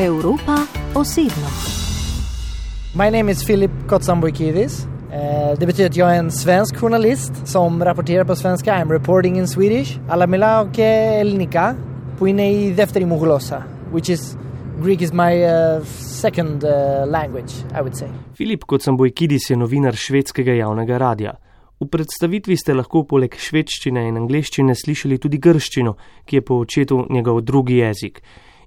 Evropa osebno. My name is Philip Kotsambojkidis. Eh, det betyder att jag är en svensk journalist som rapporterar på svenska. I'm reporting in Swedish. Alla milauke elnika puine i defteri muglosa, which is Greek is my uh, second uh, language, I would say. Filip Kotsambojkidis je novinar švedskega javnega radia. V predstavitvi ste lahko poleg švedščine in angleščine slišali tudi grščino, ki je po očetu njegov drugi jezik.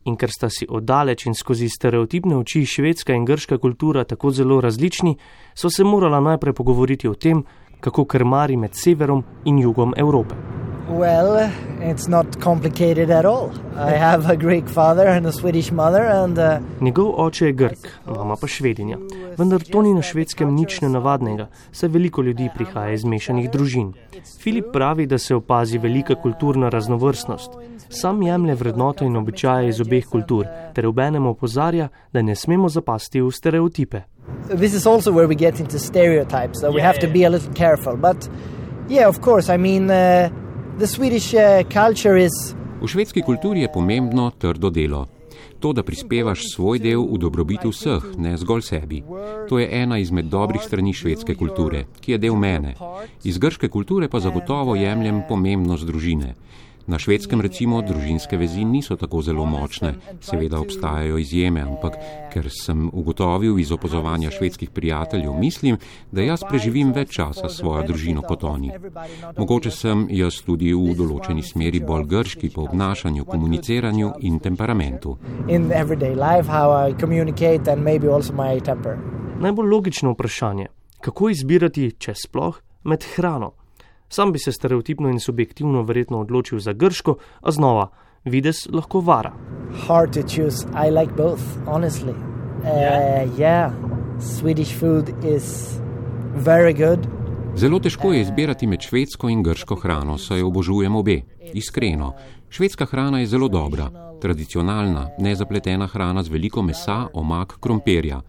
In ker sta si oddaleč in skozi stereotipne oči švedska in grška kultura tako zelo različni, so se morala najprej pogovoriti o tem, kako krmari med severom in jugom Evrope. Well, it's not complicated at all. I have a Greek father and a Swedish mother and uh, Njegov oče je Grk, mama pa Švedinja. Vendar to ni na švedskem nič nenavadnega, saj veliko ljudi prihaja iz mešanih družin. Filip pravi, da se opazi velika kulturna raznovrstnost. Sam jemlje vrednote in običaje iz obeh kultur, ter obenem opozarja, da ne smemo zapasti v stereotipe. this is also where we get into stereotypes, so we have to be a little careful. But yeah, of course, I mean, uh, is V švedski kulturi je pomembno trdo delo. To, da prispevaš svoj del v dobrobit vseh, ne zgolj sebi. To je ena izmed dobrih strani švedske kulture, ki je del mene. Iz grške kulture pa zagotovo jemljem pomembnost družine. Na švedskem recimo družinske vezi niso tako zelo močne, seveda obstajajo izjeme, ampak ker sem ugotovil iz opozovanja švedskih prijateljev, mislim, da jaz preživim več časa s svojo družino kot oni. Mogoče sem jaz tudi v določeni smeri bolj grški po obnašanju, komuniciranju in temperamentu. in everyday life, how I communicate, and maybe also my temper. Najbolj logično vprašanje: kako izbirati, če sploh, med hrano? Sam bi se stereotipno in subjektivno verjetno odločil za grško, a znova, vides lahko vara. Hard to choose. I like both, honestly. Uh, yeah, Swedish food is very good. Zelo težko je izbirati med švedsko in grško hrano, saj obožujem obe. Iskreno. Švedska hrana je zelo dobra, tradicionalna, nezapletena hrana z veliko mesa, omak, krompirja.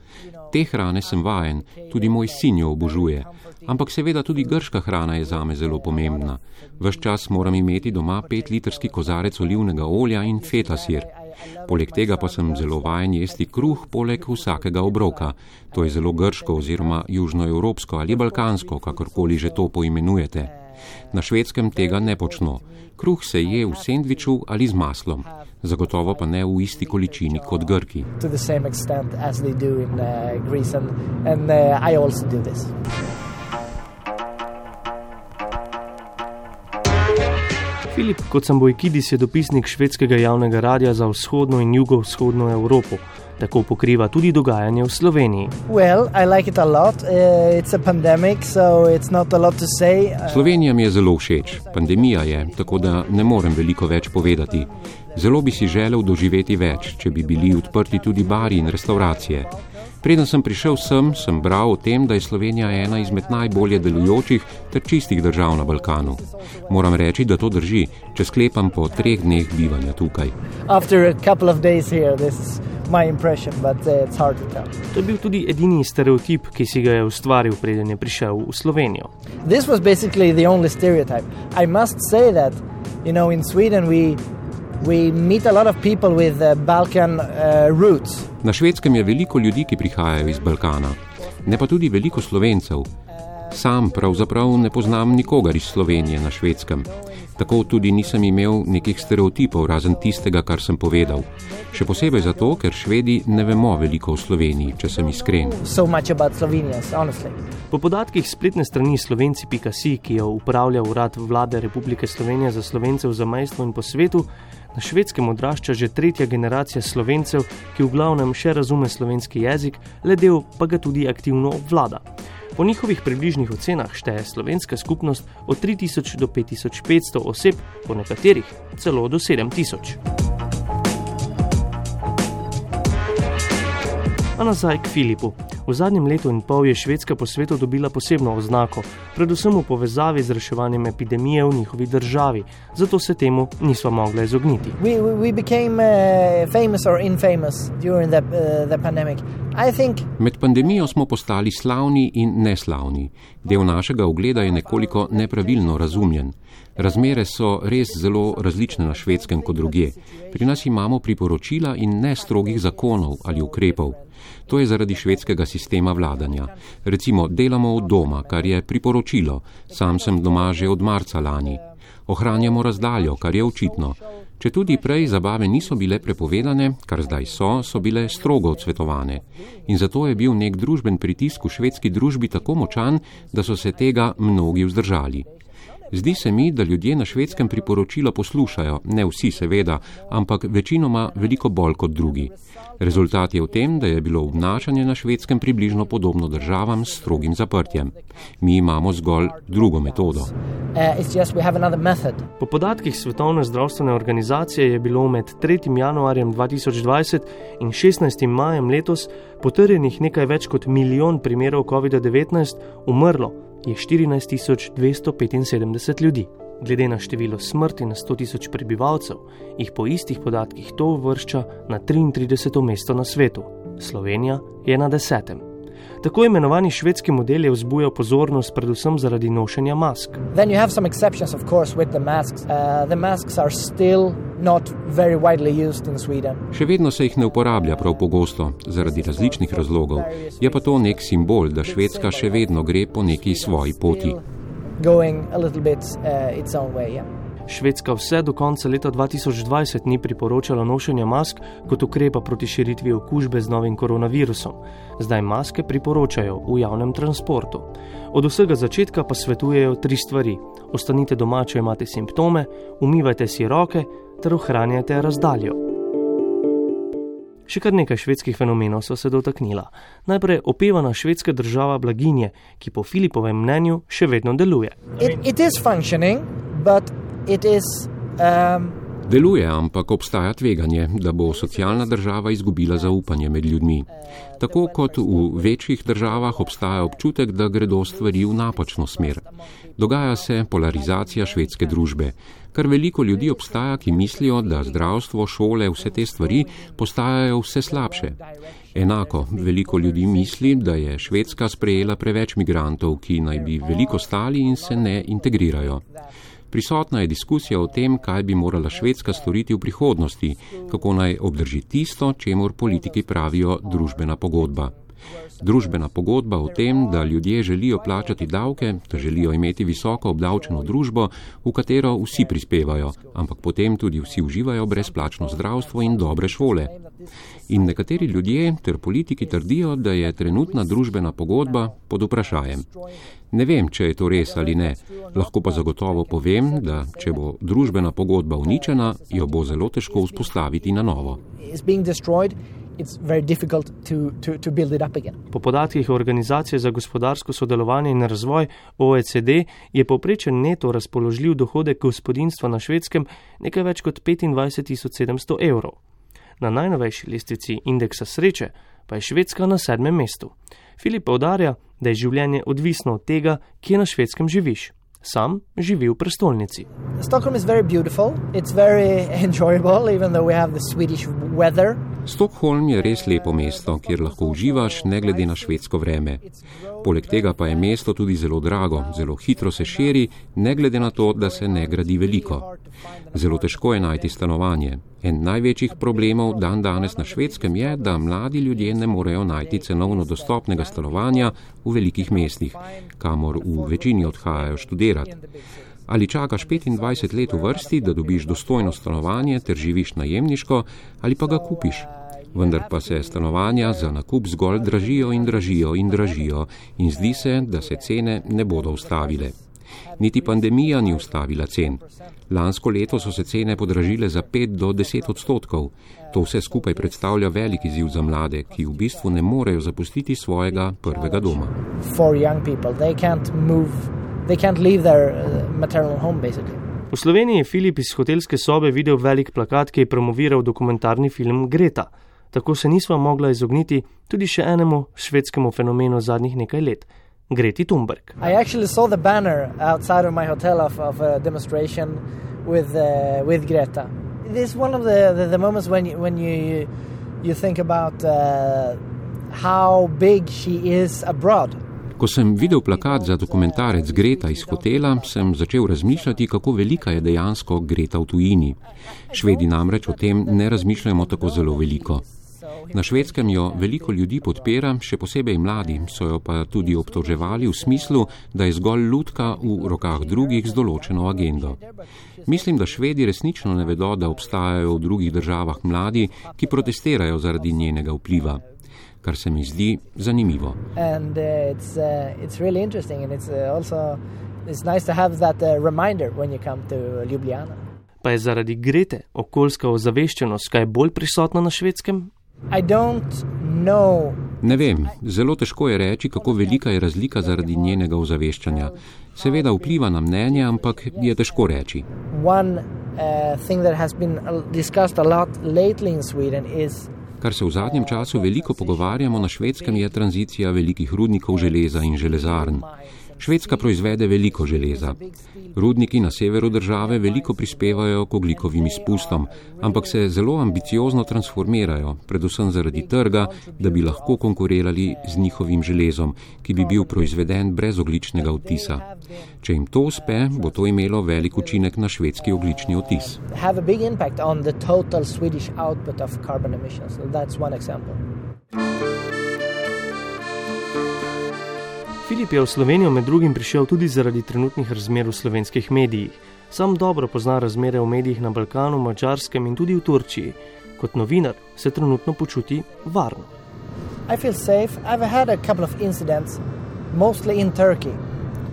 Te hrane sem vajen, tudi moj sin jo obožuje. Ampak seveda tudi grška hrana je zame zelo pomembna. Ves čas moram imeti doma pet litrski kozarec olivnega olja in feta sir. Poleg tega pa sem zelo vajen jesti kruh poleg vsakega obroka. To je zelo grško oziroma južnoevropsko ali balkansko, kakorkoli že to poimenujete. Na švedskem tega ne počno. Kruh se je v sendviču ali z maslom, zagotovo pa ne v isti količini kot Grki. to the same extent as they do in uh, Greece, and, and uh, I also do this. Filip Kocambojkidis je dopisnik švedskega javnega radia za vzhodno in jugovzhodno Evropo. Tako pokriva tudi dogajanje v Sloveniji. Well, I like it a lot. Uh, it's a pandemic, so it's not a lot to say. Uh, Slovenija mi je zelo všeč, pandemija je, tako da ne morem veliko več povedati. Zelo bi si želel doživeti več, če bi bili odprti tudi bari in restauracije. Preden sem prišel sem, sem bral o tem, da je Slovenija ena izmed najbolje delujočih ter čistih držav na Balkanu. Moram reči, da to drži, če sklepam po treh dneh bivanja tukaj. after a couple of days here, this is my impression, but uh, it's hard to tell. To je bil tudi edini stereotip, ki si ga je ustvaril, preden je prišel v Slovenijo. This was basically the only stereotype. I must say that, you know, in Sweden we we meet a lot of people with uh, Balkan uh, roots. Na švedskem je veliko ljudi, ki prihajajo iz Balkana, ne pa tudi veliko slovencev. Sam pravzaprav ne poznam nikogar iz Slovenije na švedskem. Tako tudi nisem imel nekih stereotipov, razen tistega, kar sem povedal. Še posebej zato, ker švedi ne vemo veliko o Sloveniji, če sem iskren. So much about Slovenians, honestly. Po podatkih spletne strani slovenci.si, ki jo upravlja urad vlade Republike Slovenije za slovence v zamejstvu in po svetu, na švedskem odrašča že tretja generacija slovencev, ki v glavnem še razume slovenski jezik, le del pa ga tudi aktivno obvlada. Po njihovih približnih ocenah šteje slovenska skupnost od 3000 do 5500 oseb, po nekaterih celo do 7000. A nazaj k Filipu. V zadnjem letu in pol je Švedska po svetu dobila posebno oznako, predvsem v povezavi z reševanjem epidemije v njihovi državi, zato se temu nismo mogli izogniti. We, we, became uh, famous or infamous during the, uh, the pandemic Think... Med pandemijo smo postali slavni in neslavni. Del našega ogleda je nekoliko nepravilno razumljen. Razmere so res zelo različne na švedskem kot druge. Pri nas imamo priporočila in ne strogih zakonov ali ukrepov. To je zaradi švedskega sistema vladanja. Recimo, delamo od doma, kar je priporočilo. Sam sem doma že od marca lani. Ohranjamo razdaljo, kar je očitno. Če tudi prej zabave niso bile prepovedane, kar zdaj so, so bile strogo odsvetovane. In zato je bil nek družben pritisk v švedski družbi tako močan, da so se tega mnogi vzdržali. Zdi se mi, da ljudje na švedskem priporočilo poslušajo, ne vsi seveda, ampak večinoma veliko bolj kot drugi. Rezultat je v tem, da je bilo obnašanje na švedskem približno podobno državam s strogim zaprtjem. Mi imamo zgolj drugo metodo. Uh, po podatkih Svetovne zdravstvene organizacije je bilo med 3. januarjem 2020 in 16. majem letos potrjenih nekaj več kot milijon primerov COVID-19 umrlo je 14.275 ljudi. Glede na število smrti na 100.000 prebivalcev, jih po istih podatkih to uvršča na 33. mesto na svetu, Slovenija je na desetem. Tako imenovani švedski model je vzbujal pozornost predvsem zaradi nošenja mask. Še vedno se jih ne uporablja prav pogosto, zaradi različnih razlogov. Je pa to nek simbol, da Švedska še vedno gre po neki svoji poti. Švedska vse do konca leta 2020 ni priporočala nošenja mask kot ukrepa proti širitvi okužbe z novim koronavirusom. Zdaj maske priporočajo v javnem transportu. Od vsega začetka pa svetujejo tri stvari: ostanite doma, če imate simptome, umivajte si roke ter ohranjajte razdaljo. Še kar nekaj švedskih fenomenov so se dotaknila. Najprej opevana švedska država blaginje, ki po Filipovem mnenju še vedno deluje. It, it Um, Deluje, ampak obstaja tveganje, da bo socialna država izgubila zaupanje med ljudmi. Tako kot v večjih državah obstaja občutek, da gredo stvari v napačno smer. Dogaja se polarizacija švedske družbe. Kar veliko ljudi obstaja, ki mislijo, da zdravstvo, šole, vse te stvari postajajo vse slabše. Enako veliko ljudi misli, da je Švedska sprejela preveč migrantov, ki naj bi veliko stali in se ne integrirajo. Prisotna je diskusija o tem, kaj bi morala Švedska storiti v prihodnosti, kako naj obdrži tisto, čemur politiki pravijo družbena pogodba. Družbena pogodba o tem, da ljudje želijo plačati davke, da želijo imeti visoko obdavčeno družbo, v katero vsi prispevajo, ampak potem tudi vsi uživajo brezplačno zdravstvo in dobre šole. In nekateri ljudje ter politiki trdijo, da je trenutna družbena pogodba pod vprašajem. Ne vem, če je to res ali ne, lahko pa zagotovo povem, da če bo družbena pogodba uničena, jo bo zelo težko vzpostaviti na novo. To, to, to po podatkih Organizacije za gospodarsko sodelovanje in razvoj OECD je povprečen neto razpoložljiv dohodek gospodinstva na švedskem nekaj več kot 25.700 evrov. Na najnovejši lestvici indeksa sreče pa je Švedska na sedmem mestu. Filip povdarja, da je življenje odvisno od tega, kje na švedskem živiš. Sam živi v prestolnici. Stockholm je zelo lepo, je zelo uživljivo, čeprav imamo švedski vreme. Stockholm je res lepo mesto, kjer lahko uživaš, ne glede na švedsko vreme. Poleg tega pa je mesto tudi zelo drago, zelo hitro se širi, ne glede na to, da se ne gradi veliko. Zelo težko je najti stanovanje. En največjih problemov dan danes na švedskem je, da mladi ljudje ne morejo najti cenovno dostopnega stanovanja v velikih mestih, kamor v večini odhajajo študirati. Ali čakaš 25 let v vrsti, da dobiš dostojno stanovanje ter živiš najemniško, ali pa ga kupiš. Vendar pa se stanovanja za nakup zgolj dražijo in dražijo in dražijo in zdi se, da se cene ne bodo ustavile. Niti pandemija ni ustavila cen. Lansko leto so se cene podražile za 5 do 10 odstotkov. To vse skupaj predstavlja velik izziv za mlade, ki v bistvu ne morejo zapustiti svojega prvega doma uh. V Sloveniji je Filip iz hotelske sobe videl velik plakat, ki je promoviral dokumentarni film Greta. Tako se nismo mogli izogniti tudi še enemu švedskemu fenomenu zadnjih nekaj let. Greti Thunberg. I actually saw the banner outside of my hotel of, of a demonstration with, uh, with Greta. This is one of the, the, the moments when you, when you, you think about uh, how big she is abroad. Ko sem videl plakat za dokumentarec Greta iz hotela, sem začel razmišljati, kako velika je dejansko Greta v tujini. Švedi namreč o tem ne razmišljamo tako zelo veliko. Na švedskem jo veliko ljudi podpira, še posebej mladi, so jo pa tudi obtoževali v smislu, da je zgolj lutka v rokah drugih z določeno agendo. Mislim, da švedi resnično ne vedo, da obstajajo v drugih državah mladi, ki protestirajo zaradi njenega vpliva kar se mi zdi zanimivo. And, uh, it's, uh, it's really it's, uh, also, it's nice pa je zaradi Grete okoljska ozaveščenost kaj bolj prisotna na švedskem? Ne vem, zelo težko je reči, kako velika je razlika zaradi njenega ozaveščanja. Seveda vpliva na mnenje, ampak je težko reči. One, uh, Kar se v zadnjem času veliko pogovarjamo na švedskem, je tranzicija velikih rudnikov železa in železarn. Švedska proizvede veliko železa. Rudniki na severu države veliko prispevajo k oglikovim izpustom, ampak se zelo ambiciozno transformirajo, predvsem zaradi trga, da bi lahko konkurirali z njihovim železom, ki bi bil proizveden brez ogličnega odtisa. Če jim to uspe, bo to imelo velik učinek na švedski oglični odtis. Filip je v Slovenijo med drugim prišel tudi zaradi trenutnih razmer v slovenskih medijih. Sam dobro pozna razmere v medijih na Balkanu, Mačarskem in tudi v Turčiji. Kot novinar se trenutno počuti varno.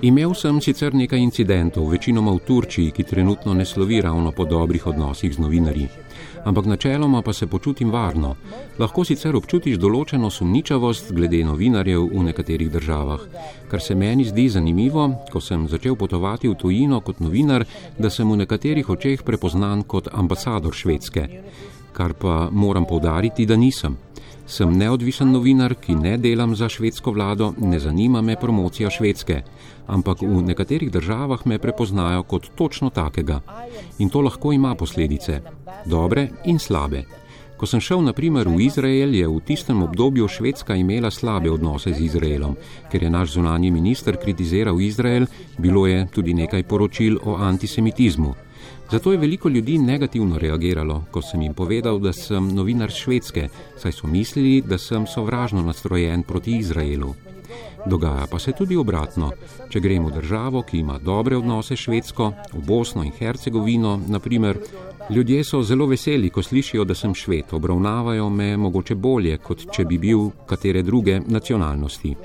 Imel sem sicer nekaj incidentov, večinoma v Turčiji, ki trenutno ne slovi ravno po dobrih odnosih z novinarji ampak načeloma pa se počutim varno. Lahko sicer občutiš določeno sumničavost glede novinarjev v nekaterih državah. Kar se meni zdi zanimivo, ko sem začel potovati v tujino kot novinar, da sem v nekaterih očeh prepoznan kot ambasador Švedske. Kar pa moram povdariti, da nisem. Sem neodvisen novinar, ki ne delam za švedsko vlado, ne zanima me promocija švedske, ampak v nekaterih državah me prepoznajo kot točno takega. In to lahko ima posledice, dobre in slabe. Ko sem šel naprimer v Izrael, je v tistem obdobju Švedska imela slabe odnose z Izraelom, ker je naš zunanji minister kritiziral Izrael, bilo je tudi nekaj poročil o antisemitizmu. Zato je veliko ljudi negativno reagiralo, ko sem jim povedal, da sem novinar švedske, saj so mislili, da sem sovražno nastrojen proti Izraelu. Dogaja pa se tudi obratno. Če gremo v državo, ki ima dobre odnose s Švedsko, v Bosno in Hercegovino, naprimer, ljudje so zelo veseli, ko slišijo, da sem šved, obravnavajo me mogoče bolje, kot če bi bil katere druge nacionalnosti.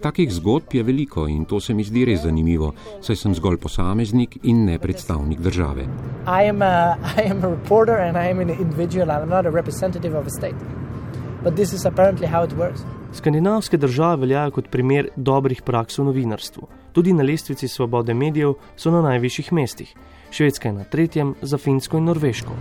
Takih zgodb je veliko in to se mi zdi res zanimivo, saj sem zgolj posameznik in ne predstavnik države. I am a, I am a Skandinavske države veljajo kot primer dobrih praks v novinarstvu. Tudi na lestvici svobode medijev so na najvišjih mestih. Švedska je na tretjem, za Finsko in Norveško.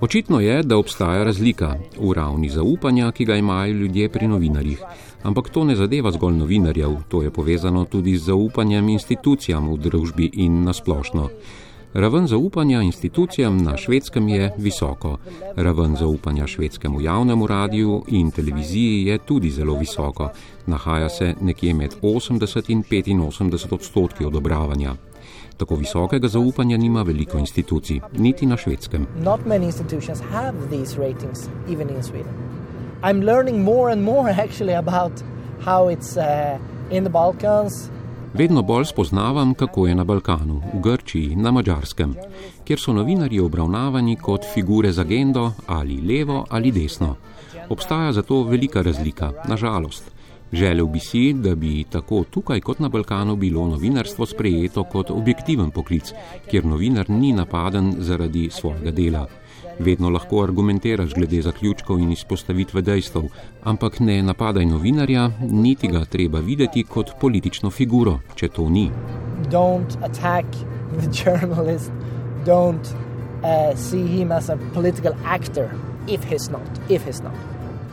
Očitno je, da obstaja razlika v ravni zaupanja, ki ga imajo ljudje pri novinarjih. Ampak to ne zadeva zgolj novinarjev, to je povezano tudi z zaupanjem institucijam v družbi in nasplošno. Raven zaupanja institucijam na švedskem je visoko. Raven zaupanja švedskemu javnemu radiju in televiziji je tudi zelo visoko. Nahaja se nekje med 80 in 85 odstotki odobravanja. Tako visokega zaupanja nima veliko institucij, niti na švedskem. I'm learning more and more actually about how it's uh, in the Balkans, Vedno bolj spoznavam, kako je na Balkanu, v Grčiji, na Mačarskem, kjer so novinarji obravnavani kot figure z agendo ali levo ali desno. Obstaja zato velika razlika, nažalost. Želel bi si, da bi tako tukaj kot na Balkanu bilo novinarstvo sprejeto kot objektiven poklic, kjer novinar ni napaden zaradi svojega dela. Vedno lahko argumentiraš glede zaključkov in izpostavitve dejstev, ampak ne napadaj novinarja, niti ga treba videti kot politično figuro, če to ni.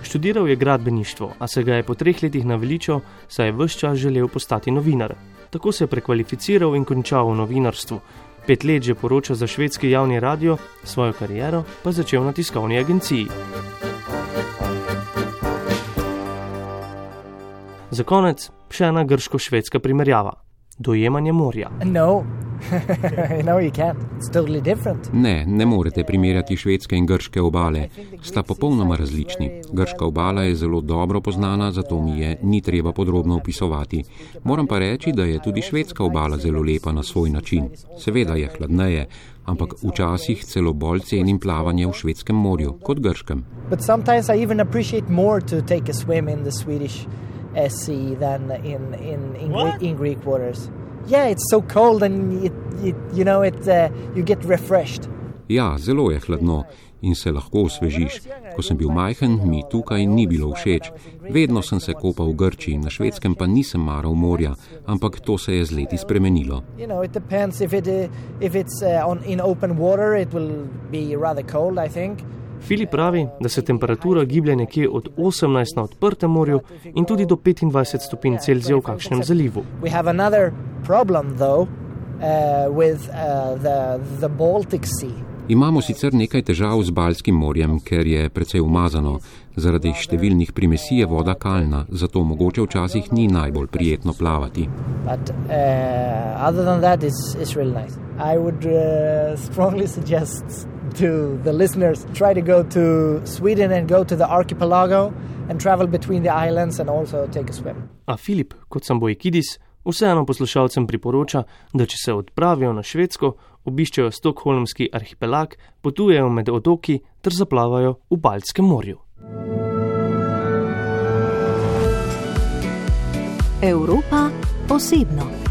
Študiral je gradbeništvo, a se ga je po treh letih naveličal, saj je vse čas želel postati novinar. Tako se je prekvalificiral in končal v novinarstvu. Pet let že poročal za švedski javni radio, svojo kariero pa začel na tiskovni agenciji. Za konec še ena grško-švedska primerjava dojemanje morja. No, no, you can't. It's totally different. Ne, ne morete primerjati švedske in grške obale. Sta popolnoma različni. Grška obala je zelo dobro poznana, zato mi je ni treba podrobno opisovati. Moram pa reči, da je tudi švedska obala zelo lepa na svoj način. Seveda je hladneje, ampak včasih celo bolj cenim plavanje v švedskem morju kot grškem. But sometimes I even appreciate more to take a swim in the Swedish uh, sea than in in in, Gre- in Greek waters. Yeah, it's so cold and it, it you know it uh, you get refreshed. Ja, zelo je hladno in se lahko osvežiš. Ko sem bil majhen, mi tukaj ni bilo všeč. Vedno sem se kopal v Grčiji, na švedskem pa nisem maral morja, ampak to se je z leti spremenilo. You know, Filip pravi, da se temperatura giblje nekje od 18 na odprtem morju in tudi do 25 stopinj Celzija v kakšnem zalivu. We have another problem though uh, with uh, the the Baltic Sea. Imamo sicer nekaj težav z Balskim morjem, ker je precej umazano. Zaradi številnih primesi je voda kalna, zato mogoče včasih ni najbolj prijetno plavati. But uh, to the listeners try to go to Sweden and go to the archipelago and travel between the islands and also take a swim. A Filip, kot sem Bojkidis, vseeno poslušalcem priporoča, da če se odpravijo na Švedsko, obiščejo Stokholmski arhipelag, potujejo med otoki ter zaplavajo v Baltskem morju. Evropa osebno.